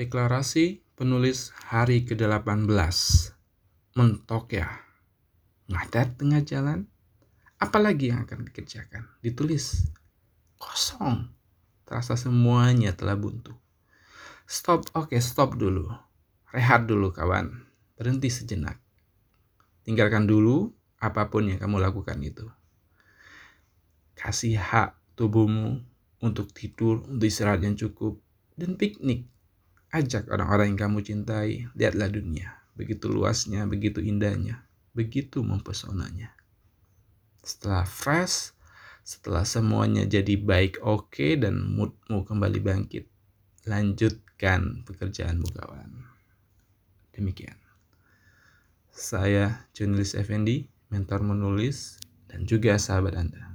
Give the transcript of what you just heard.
Deklarasi penulis hari ke-18. Mentok ya. Ngadat tengah jalan. Apalagi yang akan dikerjakan? Ditulis. Kosong. Terasa semuanya telah buntu. Stop, oke stop dulu. Rehat dulu kawan. Berhenti sejenak. Tinggalkan dulu apa pun yang kamu lakukan itu. Kasih hak tubuhmu untuk tidur, untuk istirahat yang cukup, dan piknik Ajak orang-orang yang kamu cintai, lihatlah dunia. Begitu luasnya, begitu indahnya, begitu mempesonanya. Setelah fresh, setelah semuanya jadi baik oke okay, dan moodmu kembali bangkit, lanjutkan pekerjaanmu kawan. Demikian. Saya Junilis Effendi, mentor menulis dan juga sahabat Anda.